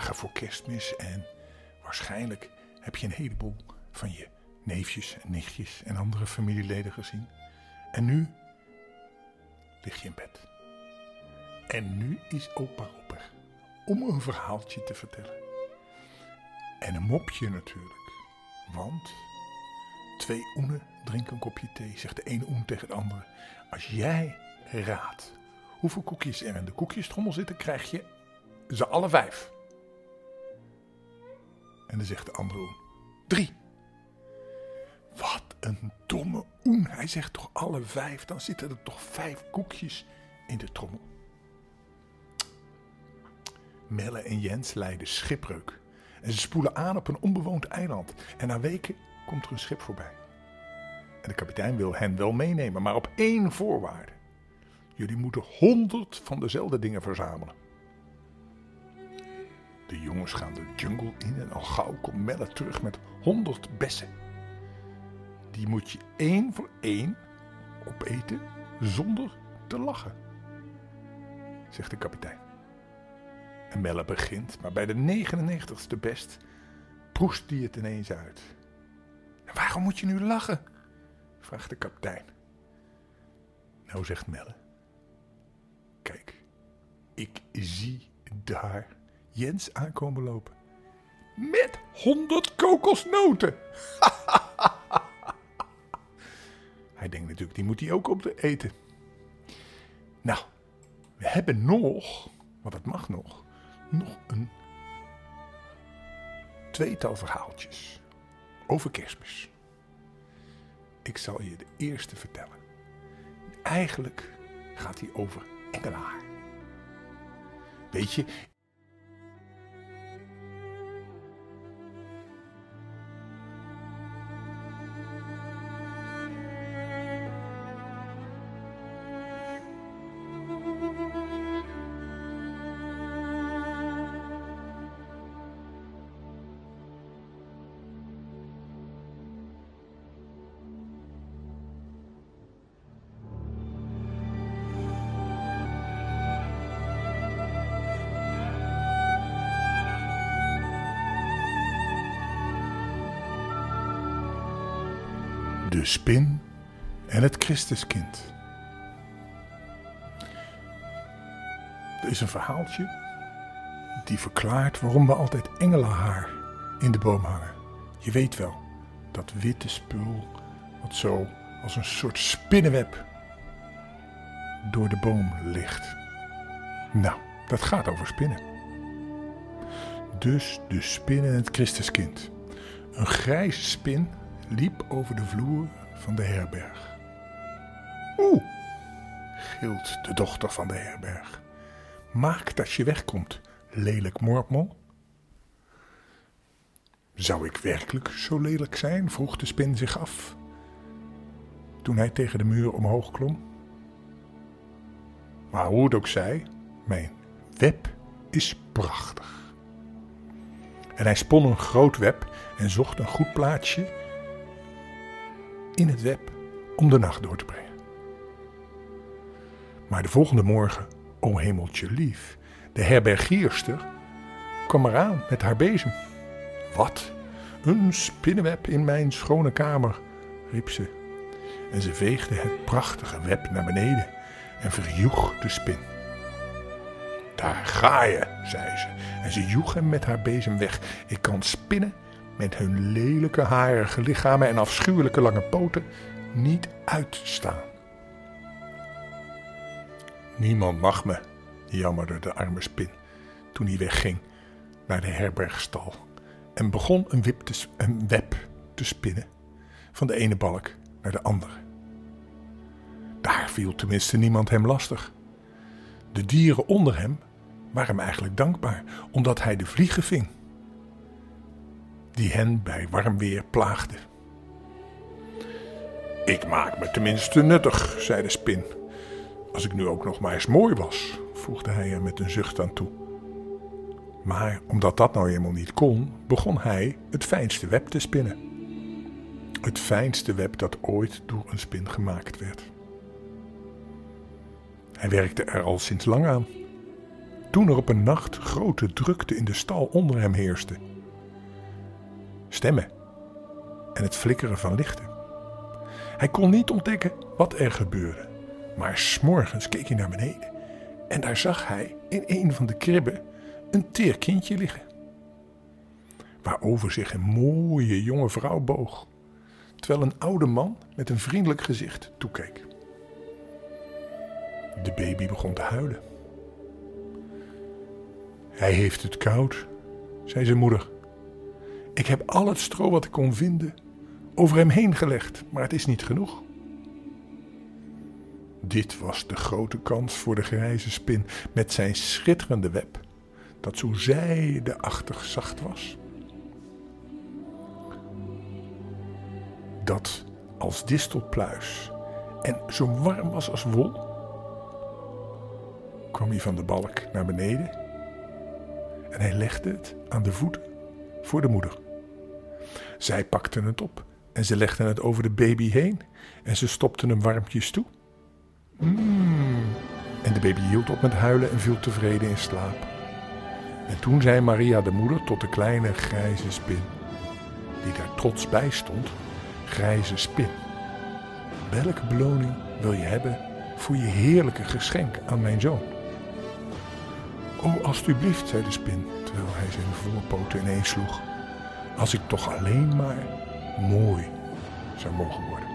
voor kerstmis en waarschijnlijk heb je een heleboel van je neefjes en nichtjes en andere familieleden gezien. En nu lig je in bed. En nu is opa Roper om een verhaaltje te vertellen. En een mopje natuurlijk. Want twee oenen drinken een kopje thee, zegt de ene oen tegen de andere. Als jij raadt hoeveel koekjes er in de koekjestrommel zitten, krijg je ze alle vijf. En dan zegt de andere oen. Drie. Wat een domme oen. Hij zegt toch alle vijf. Dan zitten er toch vijf koekjes in de trommel. Melle en Jens leiden schipbreuk. En ze spoelen aan op een onbewoond eiland. En na weken komt er een schip voorbij. En de kapitein wil hen wel meenemen, maar op één voorwaarde. Jullie moeten honderd van dezelfde dingen verzamelen. De jongens gaan de jungle in en al gauw komt Melle terug met honderd bessen. Die moet je één voor één opeten zonder te lachen, zegt de kapitein. En Melle begint, maar bij de 99ste best proest hij het ineens uit. Waarom moet je nu lachen? vraagt de kapitein. Nou, zegt Melle. Kijk, ik zie daar Jens aankomen lopen. Met honderd kokosnoten. hij denkt natuurlijk, die moet hij ook op de eten. Nou, we hebben nog, want dat mag nog, nog een tweetal verhaaltjes over kerstmis. Ik zal je de eerste vertellen. Eigenlijk gaat hij over Engelaar. Weet je, de spin en het Christuskind. Er is een verhaaltje die verklaart waarom we altijd engelenhaar in de boom hangen. Je weet wel, dat witte spul wat zo als een soort spinnenweb door de boom ligt. Nou, dat gaat over spinnen. Dus de spin en het Christuskind. Een grijze spin liep over de vloer van de herberg. Oeh, gilt de dochter van de herberg. Maak dat je wegkomt, lelijk mormel. Zou ik werkelijk zo lelijk zijn? vroeg de spin zich af. Toen hij tegen de muur omhoog klom. Maar hoe het ook zij, mijn web is prachtig. En hij spon een groot web en zocht een goed plaatsje in het web om de nacht door te brengen. Maar de volgende morgen, o hemeltje lief, de herbergierster kwam eraan met haar bezem. Wat? Een spinnenweb in mijn schone kamer, riep ze. En ze veegde het prachtige web naar beneden en verjoeg de spin. Daar ga je, zei ze, en ze joeg hem met haar bezem weg. Ik kan spinnen met hun lelijke harige lichamen en afschuwelijke lange poten niet uitstaan. Niemand mag me, jammerde de arme spin toen hij wegging naar de herbergstal en begon een, wip te, een web te spinnen van de ene balk naar de andere. Daar viel tenminste niemand hem lastig. De dieren onder hem waren hem eigenlijk dankbaar, omdat hij de vliegen ving die hen bij warm weer plaagde. Ik maak me tenminste nuttig, zei de spin. Als ik nu ook nog maar eens mooi was, voegde hij er met een zucht aan toe. Maar omdat dat nou helemaal niet kon, begon hij het fijnste web te spinnen. Het fijnste web dat ooit door een spin gemaakt werd. Hij werkte er al sinds lang aan. Toen er op een nacht grote drukte in de stal onder hem heerste. Stemmen en het flikkeren van lichten. Hij kon niet ontdekken wat er gebeurde, maar s'morgens keek hij naar beneden en daar zag hij in een van de kribben een teer kindje liggen. Waarover zich een mooie jonge vrouw boog, terwijl een oude man met een vriendelijk gezicht toekeek. De baby begon te huilen. Hij heeft het koud, zei zijn moeder. Ik heb al het stro wat ik kon vinden over hem heen gelegd, maar het is niet genoeg. Dit was de grote kans voor de grijze spin met zijn schitterende web, dat zo zijdeachtig zacht was. Dat als distelpluis en zo warm was als wol, kwam hij van de balk naar beneden en hij legde het aan de voeten voor de moeder. Zij pakten het op en ze legden het over de baby heen en ze stopten hem warmpjes toe. En de baby hield op met huilen en viel tevreden in slaap. En toen zei Maria de moeder tot de kleine grijze spin, die daar trots bij stond, grijze spin. Welke beloning wil je hebben voor je heerlijke geschenk aan mijn zoon? O, alstublieft, zei de spin, terwijl hij zijn voorpoten ineens sloeg. Als ik toch alleen maar mooi zou mogen worden.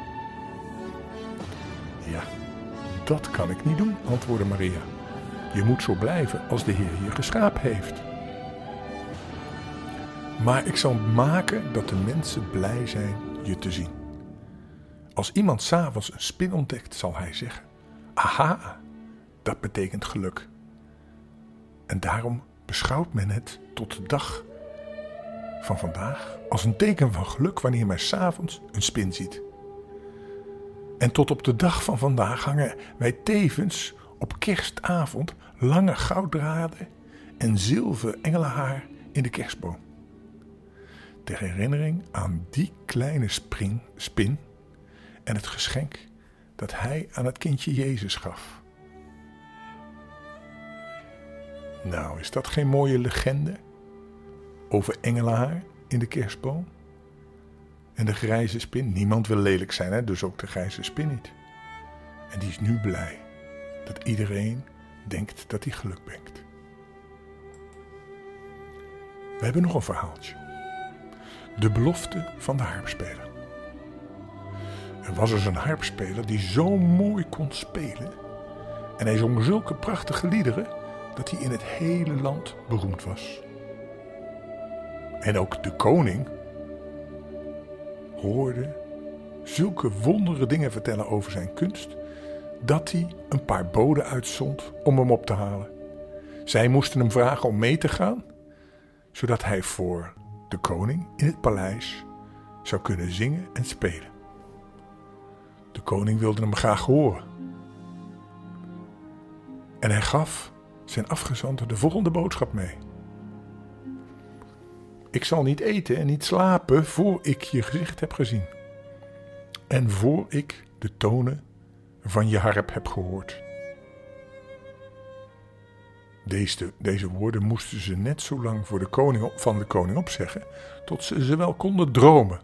Ja, dat kan ik niet doen, antwoordde Maria. Je moet zo blijven als de Heer je geschapen heeft. Maar ik zal maken dat de mensen blij zijn je te zien. Als iemand s'avonds een spin ontdekt, zal hij zeggen: Aha, dat betekent geluk. En daarom beschouwt men het tot de dag van vandaag als een teken van geluk wanneer men s'avonds een spin ziet. En tot op de dag van vandaag hangen wij tevens op kerstavond lange gouddraden en zilver engelenhaar in de kerstboom. Ter herinnering aan die kleine spring, spin en het geschenk dat hij aan het kindje Jezus gaf. Nou, is dat geen mooie legende over engelenhaar in de kerstboom? En de grijze spin, niemand wil lelijk zijn, hè? dus ook de grijze spin niet. En die is nu blij dat iedereen denkt dat hij geluk brengt. We hebben nog een verhaaltje. De belofte van de harpspeler. Er was dus een harpspeler die zo mooi kon spelen. En hij zong zulke prachtige liederen dat hij in het hele land beroemd was. En ook de koning hoorde zulke wondere dingen vertellen over zijn kunst, dat hij een paar boden uitzond om hem op te halen. Zij moesten hem vragen om mee te gaan, zodat hij voor de koning in het paleis zou kunnen zingen en spelen. De koning wilde hem graag horen. En hij gaf zijn afgezanten de volgende boodschap mee. Ik zal niet eten en niet slapen voor ik je gezicht heb gezien. En voor ik de tonen van je harp heb gehoord. Deze, deze woorden moesten ze net zo lang voor de koning, van de koning opzeggen, tot ze ze wel konden dromen.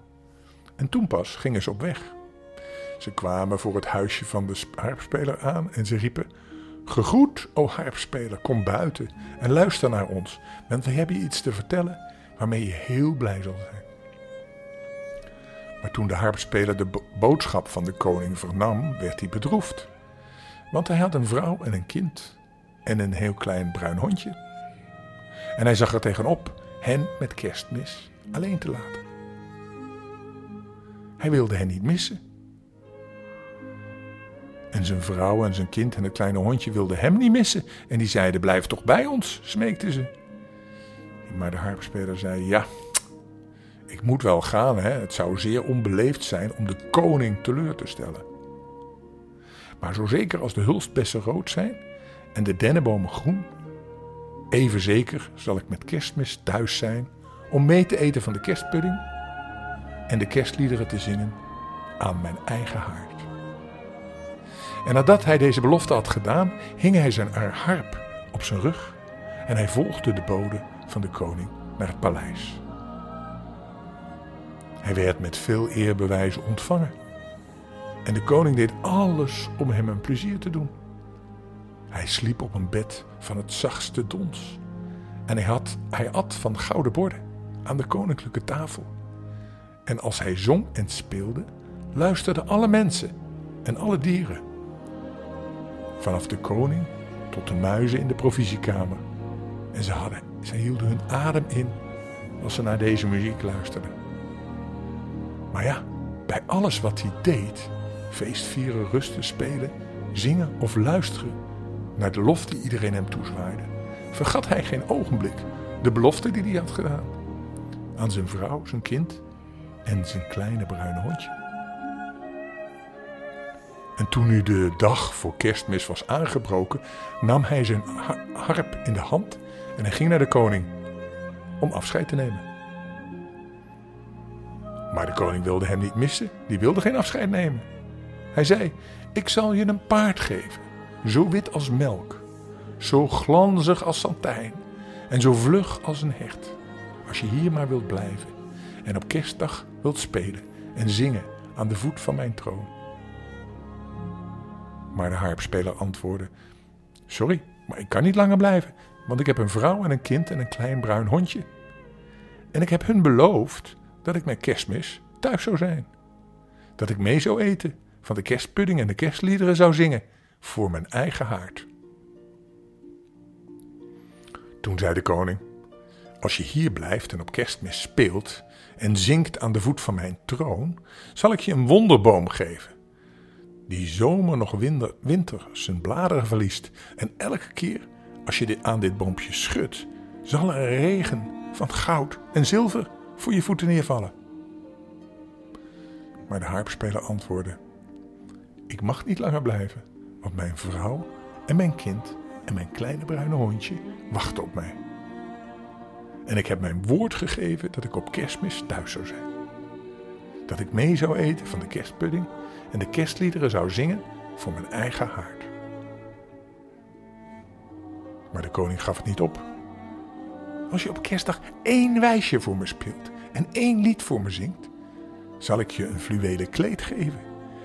En toen pas gingen ze op weg. Ze kwamen voor het huisje van de harpspeler aan en ze riepen: Gegroet, o harpspeler, kom buiten en luister naar ons, want we hebben je iets te vertellen waarmee je heel blij zal zijn. Maar toen de harpspeler de boodschap van de koning vernam, werd hij bedroefd. Want hij had een vrouw en een kind en een heel klein bruin hondje. En hij zag er tegenop hen met kerstmis alleen te laten. Hij wilde hen niet missen. En zijn vrouw en zijn kind en het kleine hondje wilden hem niet missen. En die zeiden: Blijf toch bij ons, smeekten ze. Maar de harpspeler zei: Ja, ik moet wel gaan. Hè. Het zou zeer onbeleefd zijn om de koning teleur te stellen. Maar zo zeker als de hulstbessen rood zijn en de dennenbomen groen, even zeker zal ik met kerstmis thuis zijn om mee te eten van de kerstpudding en de kerstliederen te zingen aan mijn eigen haard. En nadat hij deze belofte had gedaan, hing hij zijn harp op zijn rug en hij volgde de bode van de koning naar het paleis. Hij werd met veel eerbewijzen ontvangen. En de koning deed alles om hem een plezier te doen. Hij sliep op een bed van het zachtste dons. En hij, had, hij at van gouden borden aan de koninklijke tafel. En als hij zong en speelde, luisterden alle mensen en alle dieren. Vanaf de koning tot de muizen in de provisiekamer. En ze, ze hielden hun adem in als ze naar deze muziek luisterden. Maar ja, bij alles wat hij deed, feestvieren, rusten, spelen, zingen of luisteren naar de lof die iedereen hem toezwaaide, vergat hij geen ogenblik de belofte die hij had gedaan aan zijn vrouw, zijn kind en zijn kleine bruine hondje. En toen nu de dag voor kerstmis was aangebroken, nam hij zijn harp in de hand en hij ging naar de koning om afscheid te nemen. Maar de koning wilde hem niet missen, die wilde geen afscheid nemen. Hij zei: Ik zal je een paard geven, zo wit als melk, zo glanzig als santijn en zo vlug als een hert. Als je hier maar wilt blijven en op kerstdag wilt spelen en zingen aan de voet van mijn troon. Maar de harpspeler antwoordde: Sorry, maar ik kan niet langer blijven, want ik heb een vrouw en een kind en een klein bruin hondje. En ik heb hun beloofd dat ik met kerstmis thuis zou zijn. Dat ik mee zou eten van de kerstpudding en de kerstliederen zou zingen voor mijn eigen haard. Toen zei de koning: Als je hier blijft en op kerstmis speelt en zingt aan de voet van mijn troon, zal ik je een wonderboom geven. Die zomer nog winter, winter zijn bladeren verliest. En elke keer als je aan dit boompje schudt, zal er een regen van goud en zilver voor je voeten neervallen. Maar de harpspeler antwoordde: Ik mag niet langer blijven, want mijn vrouw en mijn kind en mijn kleine bruine hondje wachten op mij. En ik heb mijn woord gegeven dat ik op kerstmis thuis zou zijn. Dat ik mee zou eten van de kerstpudding en de kerstliederen zou zingen voor mijn eigen haard. Maar de koning gaf het niet op. Als je op kerstdag één wijsje voor me speelt en één lied voor me zingt, zal ik je een fluwelen kleed geven.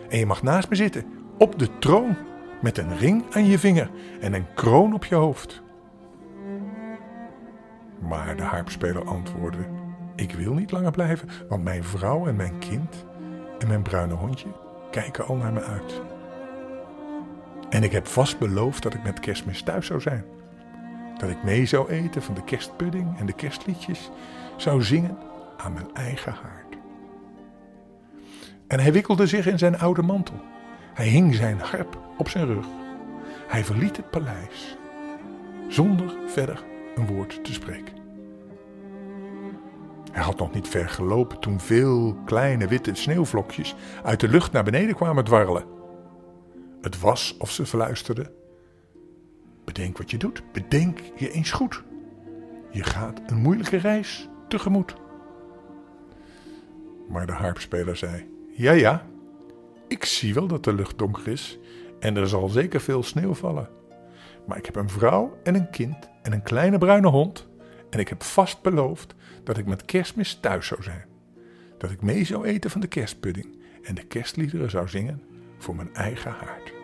En je mag naast me zitten, op de troon, met een ring aan je vinger en een kroon op je hoofd. Maar de harpspeler antwoordde: Ik wil niet langer blijven, want mijn vrouw en mijn kind en mijn bruine hondje kijken al naar me uit. En ik heb vast beloofd dat ik met kerstmis thuis zou zijn. Dat ik mee zou eten van de kerstpudding en de kerstliedjes zou zingen aan mijn eigen haard. En hij wikkelde zich in zijn oude mantel. Hij hing zijn harp op zijn rug. Hij verliet het paleis zonder verder een woord te spreken. Hij had nog niet ver gelopen toen veel kleine witte sneeuwvlokjes uit de lucht naar beneden kwamen dwarrelen. Het was of ze fluisterden: Bedenk wat je doet, bedenk je eens goed. Je gaat een moeilijke reis tegemoet. Maar de harpspeler zei: Ja, ja, ik zie wel dat de lucht donker is en er zal zeker veel sneeuw vallen. Maar ik heb een vrouw en een kind en een kleine bruine hond en ik heb vast beloofd dat ik met kerstmis thuis zou zijn. Dat ik mee zou eten van de kerstpudding en de kerstliederen zou zingen voor mijn eigen haard.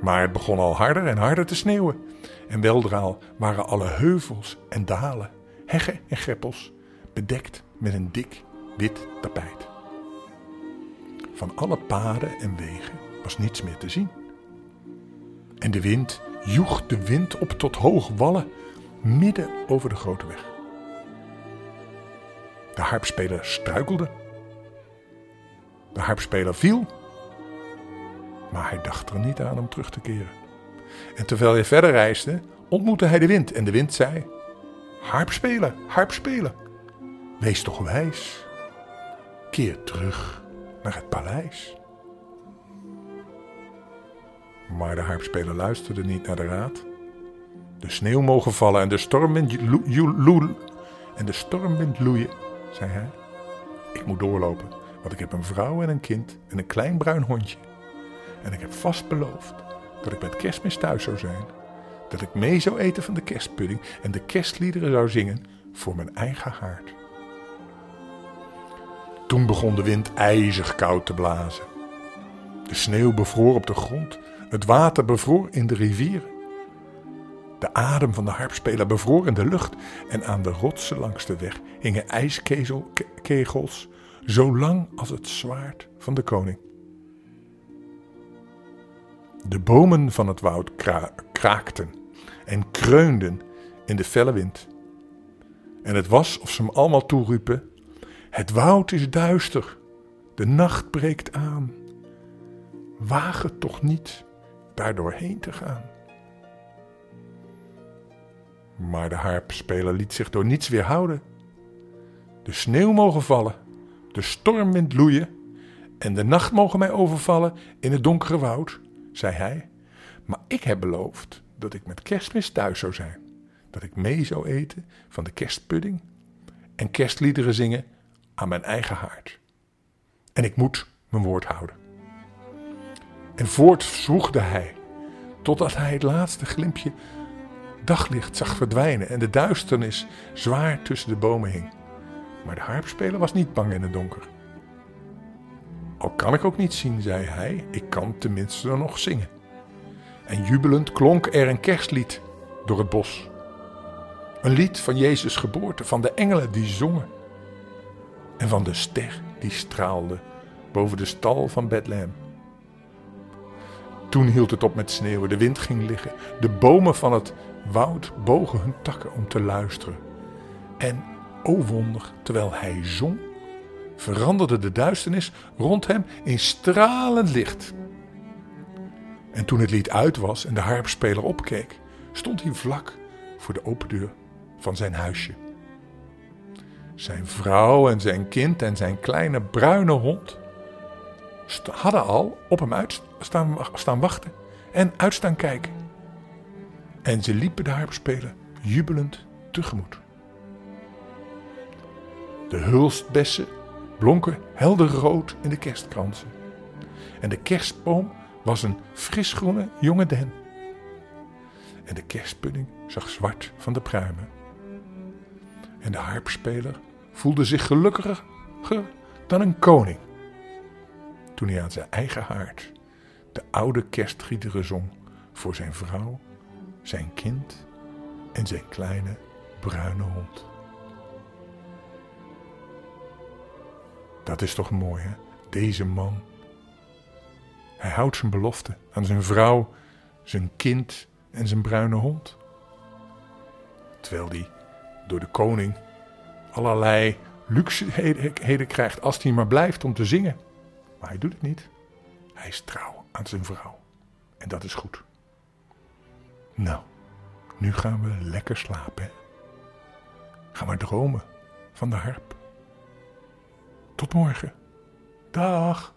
Maar het begon al harder en harder te sneeuwen. En weldra waren alle heuvels en dalen, heggen en greppels bedekt met een dik wit tapijt. Van alle paden en wegen was niets meer te zien. En de wind joeg de wind op tot hoog wallen midden over de grote weg. De harpspeler struikelde. De harpspeler viel. Maar hij dacht er niet aan om terug te keren. En terwijl hij verder reisde, ontmoette hij de wind. En de wind zei: Harpspeler, harpspeler, wees toch wijs. Keer terug naar het paleis. Maar de harpspeler luisterde niet naar de raad. De sneeuw mogen vallen en de stormwind loel en de stormwind loeien, zei hij. Ik moet doorlopen, want ik heb een vrouw en een kind en een klein bruin hondje. En ik heb vast beloofd dat ik met kerstmis thuis zou zijn. Dat ik mee zou eten van de kerstpudding en de kerstliederen zou zingen voor mijn eigen haard. Toen begon de wind ijzig koud te blazen. De sneeuw bevroor op de grond, het water bevroor in de rivieren. De adem van de harpspeler bevroor in de lucht en aan de rotsen langs de weg hingen ijskegels zo lang als het zwaard van de koning. De bomen van het woud kraakten en kreunden in de felle wind. En het was of ze hem allemaal toeriepen: Het woud is duister, de nacht breekt aan. Waag het toch niet daar doorheen te gaan. Maar de harpspeler liet zich door niets weerhouden. De sneeuw mogen vallen, de stormwind loeien en de nacht mogen mij overvallen in het donkere woud, zei hij. Maar ik heb beloofd dat ik met kerstmis thuis zou zijn. Dat ik mee zou eten van de kerstpudding en kerstliederen zingen aan mijn eigen haard. En ik moet mijn woord houden. En voort zwoegde hij, totdat hij het laatste glimpje daglicht zag verdwijnen en de duisternis zwaar tussen de bomen hing. Maar de harpspeler was niet bang in het donker. Al kan ik ook niet zien, zei hij, ik kan tenminste nog zingen. En jubelend klonk er een kerstlied door het bos. Een lied van Jezus' geboorte, van de engelen die zongen. En van de ster die straalde boven de stal van Bethlehem. Toen hield het op met sneeuwen, de wind ging liggen. De bomen van het woud bogen hun takken om te luisteren. En, o wonder, terwijl hij zong, veranderde de duisternis rond hem in stralend licht. En toen het lied uit was en de harpspeler opkeek, stond hij vlak voor de open deur van zijn huisje. Zijn vrouw en zijn kind en zijn kleine bruine hond hadden al op hem uit staan, staan wachten en uitstaan kijken. En ze liepen de harpspeler jubelend tegemoet. De hulstbessen blonken helder rood in de kerstkransen. En de kerstboom was een frisgroene jonge den. En de kerstpudding zag zwart van de pruimen. En de harpspeler voelde zich gelukkiger dan een koning. Toen hij aan zijn eigen haard de oude kerstgiederen zong voor zijn vrouw, zijn kind en zijn kleine bruine hond. Dat is toch mooi, hè? Deze man. Hij houdt zijn belofte aan zijn vrouw, zijn kind en zijn bruine hond. Terwijl hij door de koning allerlei luxeheden krijgt als hij maar blijft om te zingen. Maar hij doet het niet. Hij is trouw aan zijn vrouw. En dat is goed. Nou, nu gaan we lekker slapen. Ga maar dromen van de harp. Tot morgen. Dag.